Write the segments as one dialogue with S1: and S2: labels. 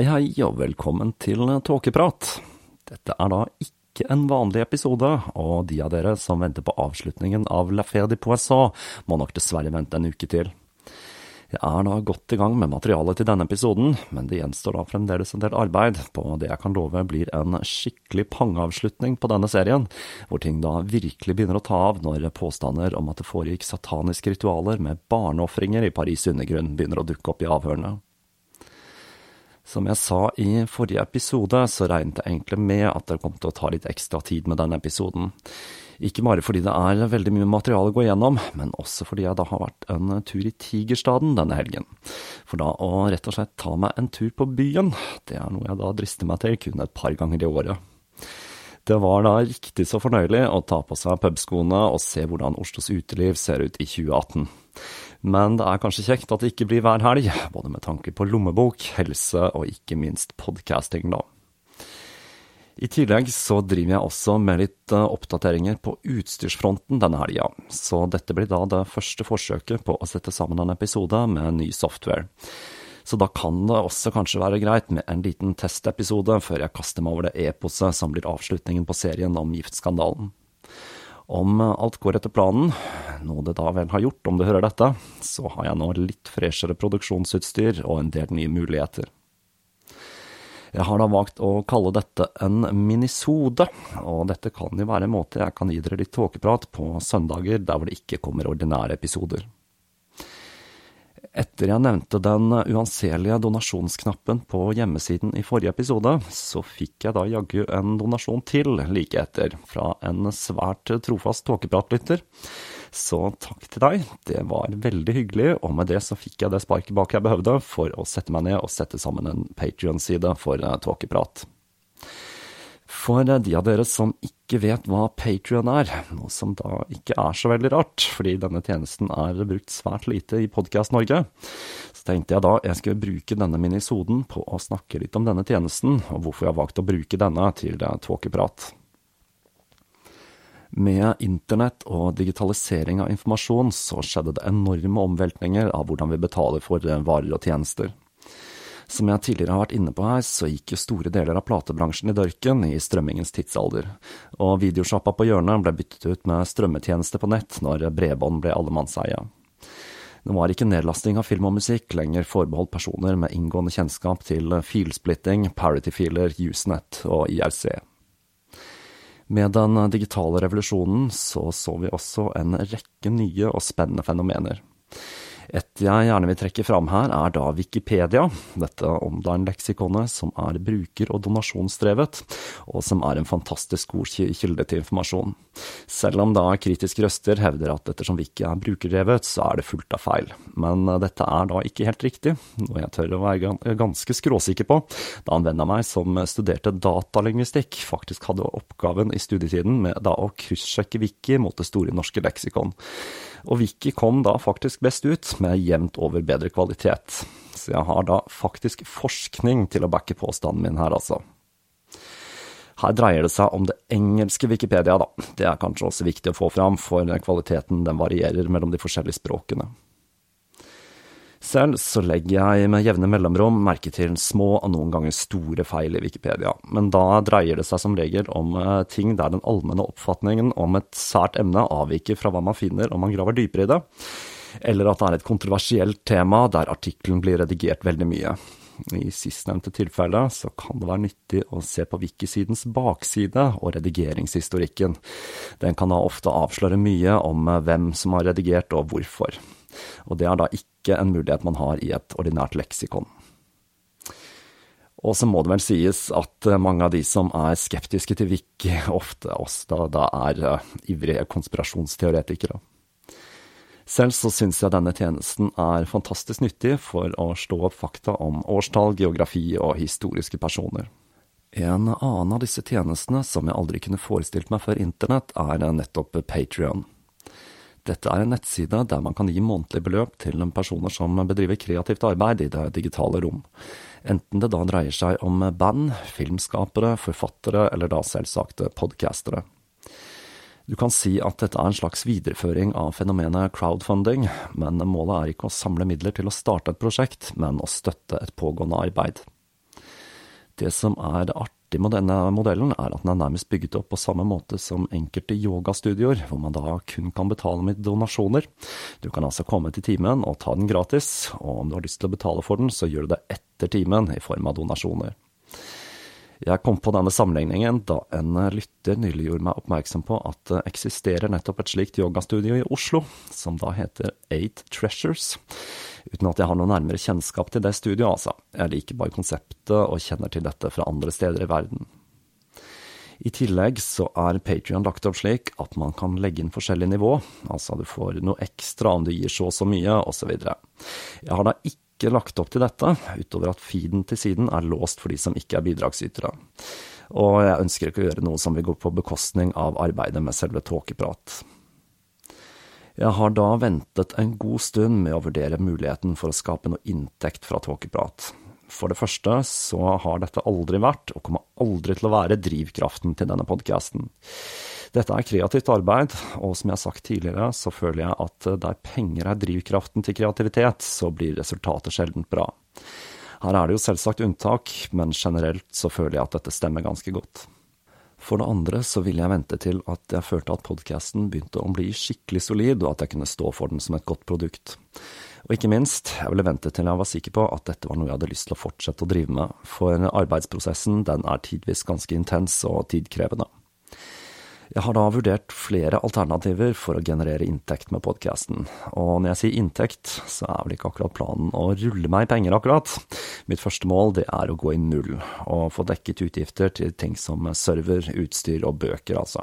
S1: Hei, hei, og velkommen til Tåkeprat. Dette er da ikke en vanlig episode, og de av dere som venter på avslutningen av La Fée de Poisson, må nok dessverre vente en uke til. Jeg er da godt i gang med materialet til denne episoden, men det gjenstår da fremdeles en del arbeid på det jeg kan love blir en skikkelig pangeavslutning på denne serien, hvor ting da virkelig begynner å ta av når påstander om at det foregikk sataniske ritualer med barneofringer i Paris undergrunn begynner å dukke opp i avhørene. Som jeg sa i forrige episode, så regnet jeg egentlig med at det kom til å ta litt ekstra tid med denne episoden. Ikke bare fordi det er veldig mye materiale å gå gjennom, men også fordi jeg da har vært en tur i Tigerstaden denne helgen. For da å rett og slett ta meg en tur på byen, det er noe jeg da drister meg til kun et par ganger i året. Det var da riktig så fornøyelig å ta på seg pubskoene og se hvordan Oslos uteliv ser ut i 2018. Men det er kanskje kjekt at det ikke blir hver helg, både med tanke på lommebok, helse og ikke minst podcasting, da. I tillegg så driver jeg også med litt oppdateringer på utstyrsfronten denne helga, så dette blir da det første forsøket på å sette sammen en episode med ny software. Så da kan det også kanskje være greit med en liten testepisode før jeg kaster meg over det eposet som blir avslutningen på serien om giftskandalen. Om alt går etter planen, noe det da vel har gjort om du hører dette, så har jeg nå litt freshere produksjonsutstyr og en del nye muligheter. Jeg har da valgt å kalle dette en minisode, og dette kan jo være en måte jeg kan gi dere litt tåkeprat på søndager der hvor det ikke kommer ordinære episoder. Etter jeg nevnte den uanselige donasjonsknappen på hjemmesiden i forrige episode, så fikk jeg da jaggu en donasjon til like etter, fra en svært trofast tåkepratlytter. Så takk til deg, det var veldig hyggelig, og med det så fikk jeg det sparket bak jeg behøvde for å sette meg ned og sette sammen en Patrion-side for tåkeprat. For de av dere som ikke vet hva Patrion er, noe som da ikke er så veldig rart, fordi denne tjenesten er brukt svært lite i Podkast Norge, så tenkte jeg da jeg skulle bruke denne minisoden på å snakke litt om denne tjenesten, og hvorfor jeg har valgt å bruke denne til tåkeprat. Med internett og digitalisering av informasjon så skjedde det enorme omveltninger av hvordan vi betaler for varer og tjenester. Som jeg tidligere har vært inne på her, så gikk jo store deler av platebransjen i dørken i strømmingens tidsalder, og videosjappa på hjørnet ble byttet ut med strømmetjeneste på nett når bredbånd ble allemannseie. Det var ikke nedlasting av film og musikk lenger forbeholdt personer med inngående kjennskap til filsplitting, parity-filer, Usenet og IRC. Med den digitale revolusjonen så så vi også en rekke nye og spennende fenomener. Et jeg gjerne vil trekke fram her, er da Wikipedia, dette online-leksikonet som er bruker- og donasjonsdrevet, og som er en fantastisk god kilde til informasjon. Selv om da kritiske røster hevder at ettersom Wiki er brukerdrevet, så er det fullt av feil. Men dette er da ikke helt riktig, noe jeg tør å være ganske skråsikker på, da en venn av meg som studerte datalingvistikk, faktisk hadde oppgaven i studietiden med da å kryssjekke Wiki mot det store norske leksikon. Og Wiki kom da faktisk best ut, med jevnt over bedre kvalitet. Så jeg har da faktisk forskning til å backe påstanden min her, altså. Her dreier det seg om det engelske Wikipedia, da. Det er kanskje også viktig å få fram, for kvaliteten den varierer mellom de forskjellige språkene. Selv så legger jeg med jevne mellomrom merke til små og noen ganger store feil i Wikipedia, men da dreier det seg som regel om ting der den allmenne oppfatningen om et sært emne avviker fra hva man finner om man graver dypere i det, eller at det er et kontroversielt tema der artikkelen blir redigert veldig mye. I sistnevnte tilfelle så kan det være nyttig å se på wikisidens bakside og redigeringshistorikken. Den kan da ofte avsløre mye om hvem som har redigert og hvorfor og det er da ikke en mulighet man har i et ordinært leksikon. Og så må det vel sies at mange av de som er skeptiske til Wiki, ofte også da, da er uh, ivrige konspirasjonsteoretikere. Selv så syns jeg denne tjenesten er fantastisk nyttig for å slå opp fakta om årstall, geografi og historiske personer. En annen av disse tjenestene som jeg aldri kunne forestilt meg før internett, er nettopp Patrion. Dette er en nettside der man kan gi månedlig beløp til personer som bedriver kreativt arbeid i det digitale rom. Enten det da dreier seg om band, filmskapere, forfattere eller da selvsagte podcastere. Du kan si at dette er en slags videreføring av fenomenet crowdfunding, men målet er ikke å samle midler til å starte et prosjekt, men å støtte et pågående arbeid. Det som er artig med denne modellen, er at den er nærmest bygget opp på samme måte som enkelte yogastudioer, hvor man da kun kan betale med donasjoner. Du kan altså komme til timen og ta den gratis, og om du har lyst til å betale for den, så gjør du det etter timen i form av donasjoner. Jeg kom på denne sammenligningen da en lytter nylig gjorde meg oppmerksom på at det eksisterer nettopp et slikt yogastudio i Oslo, som da heter Eight Treasures. Uten at jeg har noe nærmere kjennskap til det studioet, altså. Jeg liker bare konseptet og kjenner til dette fra andre steder i verden. I tillegg så er Patrion lagt opp slik at man kan legge inn forskjellig nivå, altså du får noe ekstra om du gir så og så mye, osv. Jeg har da ikke ikke lagt opp til dette, utover at feeden til siden er låst for de som ikke er bidragsytere. Og jeg ønsker ikke å gjøre noe som vil gå på bekostning av arbeidet med selve tåkeprat. Jeg har da ventet en god stund med å vurdere muligheten for å skape noe inntekt fra tåkeprat. For det første så har dette aldri vært, og kommer aldri til å være, drivkraften til denne podkasten. Dette er kreativt arbeid, og som jeg har sagt tidligere, så føler jeg at der penger er drivkraften til kreativitet, så blir resultatet sjelden bra. Her er det jo selvsagt unntak, men generelt så føler jeg at dette stemmer ganske godt. For det andre så ville jeg vente til at jeg følte at podkasten begynte å bli skikkelig solid, og at jeg kunne stå for den som et godt produkt. Og ikke minst, jeg ville vente til jeg var sikker på at dette var noe jeg hadde lyst til å fortsette å drive med, for arbeidsprosessen den er tidvis ganske intens og tidkrevende. Jeg har da vurdert flere alternativer for å generere inntekt med podkasten, og når jeg sier inntekt, så er vel ikke akkurat planen å rulle meg i penger, akkurat. Mitt første mål det er å gå i null, og få dekket utgifter til ting som server, utstyr og bøker, altså.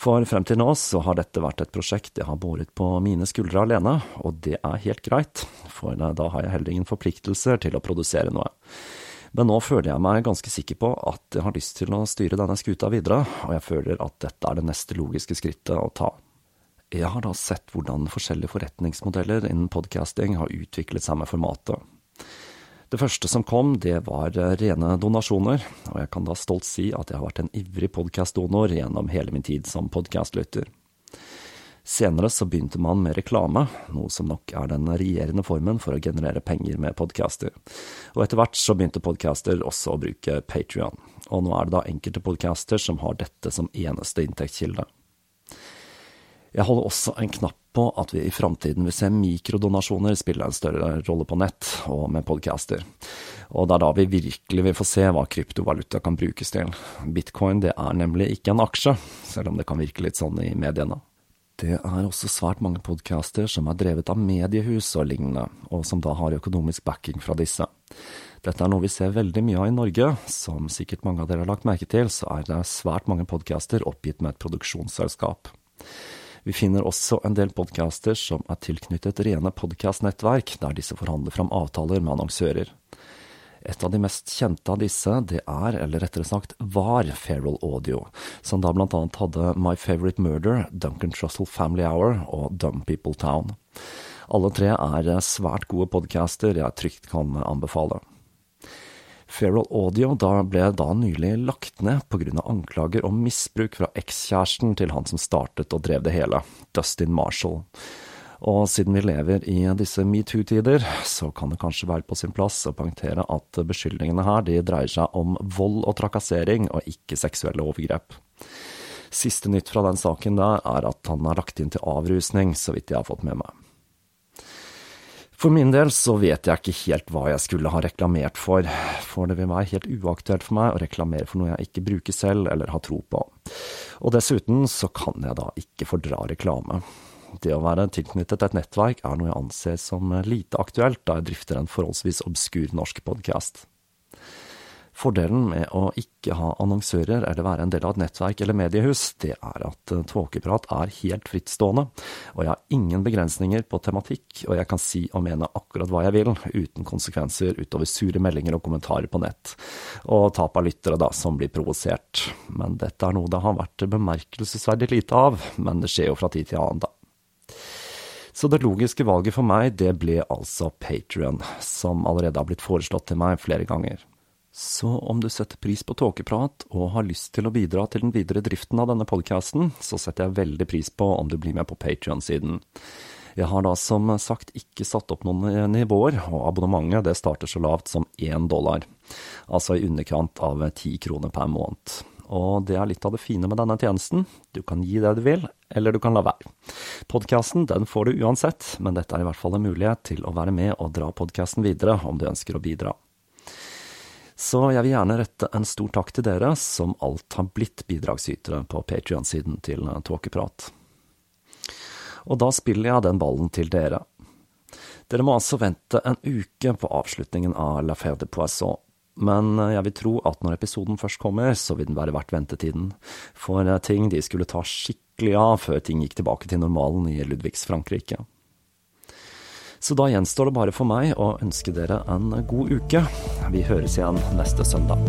S1: For frem til nå så har dette vært et prosjekt jeg har båret på mine skuldre alene, og det er helt greit, for da har jeg heller ingen forpliktelser til å produsere noe. Men nå føler jeg meg ganske sikker på at jeg har lyst til å styre denne skuta videre, og jeg føler at dette er det neste logiske skrittet å ta. Jeg har da sett hvordan forskjellige forretningsmodeller innen podcasting har utviklet seg med formatet. Det første som kom, det var rene donasjoner, og jeg kan da stolt si at jeg har vært en ivrig podkastdonor gjennom hele min tid som podkastlytter. Senere så begynte man med reklame, noe som nok er den regjerende formen for å generere penger med podcaster. Og etter hvert så begynte podcaster også å bruke Patrion, og nå er det da enkelte podcaster som har dette som eneste inntektskilde. Jeg holder også en knapp på at vi i framtiden vil se mikrodonasjoner spille en større rolle på nett og med podcaster. Og det er da vi virkelig vil få se hva kryptovaluta kan brukes til. Bitcoin det er nemlig ikke en aksje, selv om det kan virke litt sånn i mediene. Det er også svært mange podcaster som er drevet av mediehus og lignende, og som da har økonomisk backing fra disse. Dette er noe vi ser veldig mye av i Norge. Som sikkert mange av dere har lagt merke til, så er det svært mange podcaster oppgitt med et produksjonsselskap. Vi finner også en del podcaster som er tilknyttet rene podcastnettverk, der disse forhandler fram avtaler med annonsører. Et av de mest kjente av disse, det er, eller rettere sagt var, Feral Audio, som da blant annet hadde My Favorite Murder, Duncan Trussell Family Hour og Dumb People Town. Alle tre er svært gode podcaster jeg trygt kan anbefale. Feral Audio da ble da nylig lagt ned av anklager om misbruk fra ekskjæresten til han som startet og drev det hele, Dustin Marshall. Og siden vi lever i disse metoo-tider, så kan det kanskje være på sin plass å poengtere at beskyldningene her de dreier seg om vold og trakassering, og ikke seksuelle overgrep. Siste nytt fra den saken der er at han er lagt inn til avrusning, så vidt jeg har fått med meg. For min del så vet jeg ikke helt hva jeg skulle ha reklamert for, for det vil være helt uaktuelt for meg å reklamere for noe jeg ikke bruker selv eller har tro på. Og dessuten så kan jeg da ikke fordra reklame. Det å være tilknyttet et nettverk er noe jeg anser som lite aktuelt da jeg drifter en forholdsvis obskur norsk podkast. Fordelen med å ikke ha annonsører eller være en del av et nettverk eller mediehus, det er at Tåkeprat er helt frittstående, og jeg har ingen begrensninger på tematikk, og jeg kan si og mene akkurat hva jeg vil, uten konsekvenser utover sure meldinger og kommentarer på nett, og tap av lyttere, da, som blir provosert. Men dette er noe det har vært bemerkelsesverdig lite av, men det skjer jo fra tid til annen, da. Så det logiske valget for meg, det ble altså Patrion, som allerede har blitt foreslått til meg flere ganger. Så om du setter pris på tåkeprat og har lyst til å bidra til den videre driften av denne podkasten, så setter jeg veldig pris på om du blir med på Patrion-siden. Jeg har da som sagt ikke satt opp noen nivåer, og abonnementet det starter så lavt som én dollar, altså i underkant av ti kroner per måned. Og det er litt av det fine med denne tjenesten, du kan gi det du vil, eller du kan la være. Podkasten den får du uansett, men dette er i hvert fall en mulighet til å være med og dra podkasten videre om du ønsker å bidra. Så jeg vil gjerne rette en stor takk til dere som alt har blitt bidragsytere på Patrion-siden til Tåkeprat. Og da spiller jeg den ballen til dere. Dere må altså vente en uke på avslutningen av La Fère de Poisson, men jeg vil tro at når episoden først kommer, så vil den være verdt ventetiden, for ting de skulle ta skikkelig av før ting gikk tilbake til normalen i Ludvigs Frankrike. Så da gjenstår det bare for meg å ønske dere en god uke. Vi høres igjen neste søndag.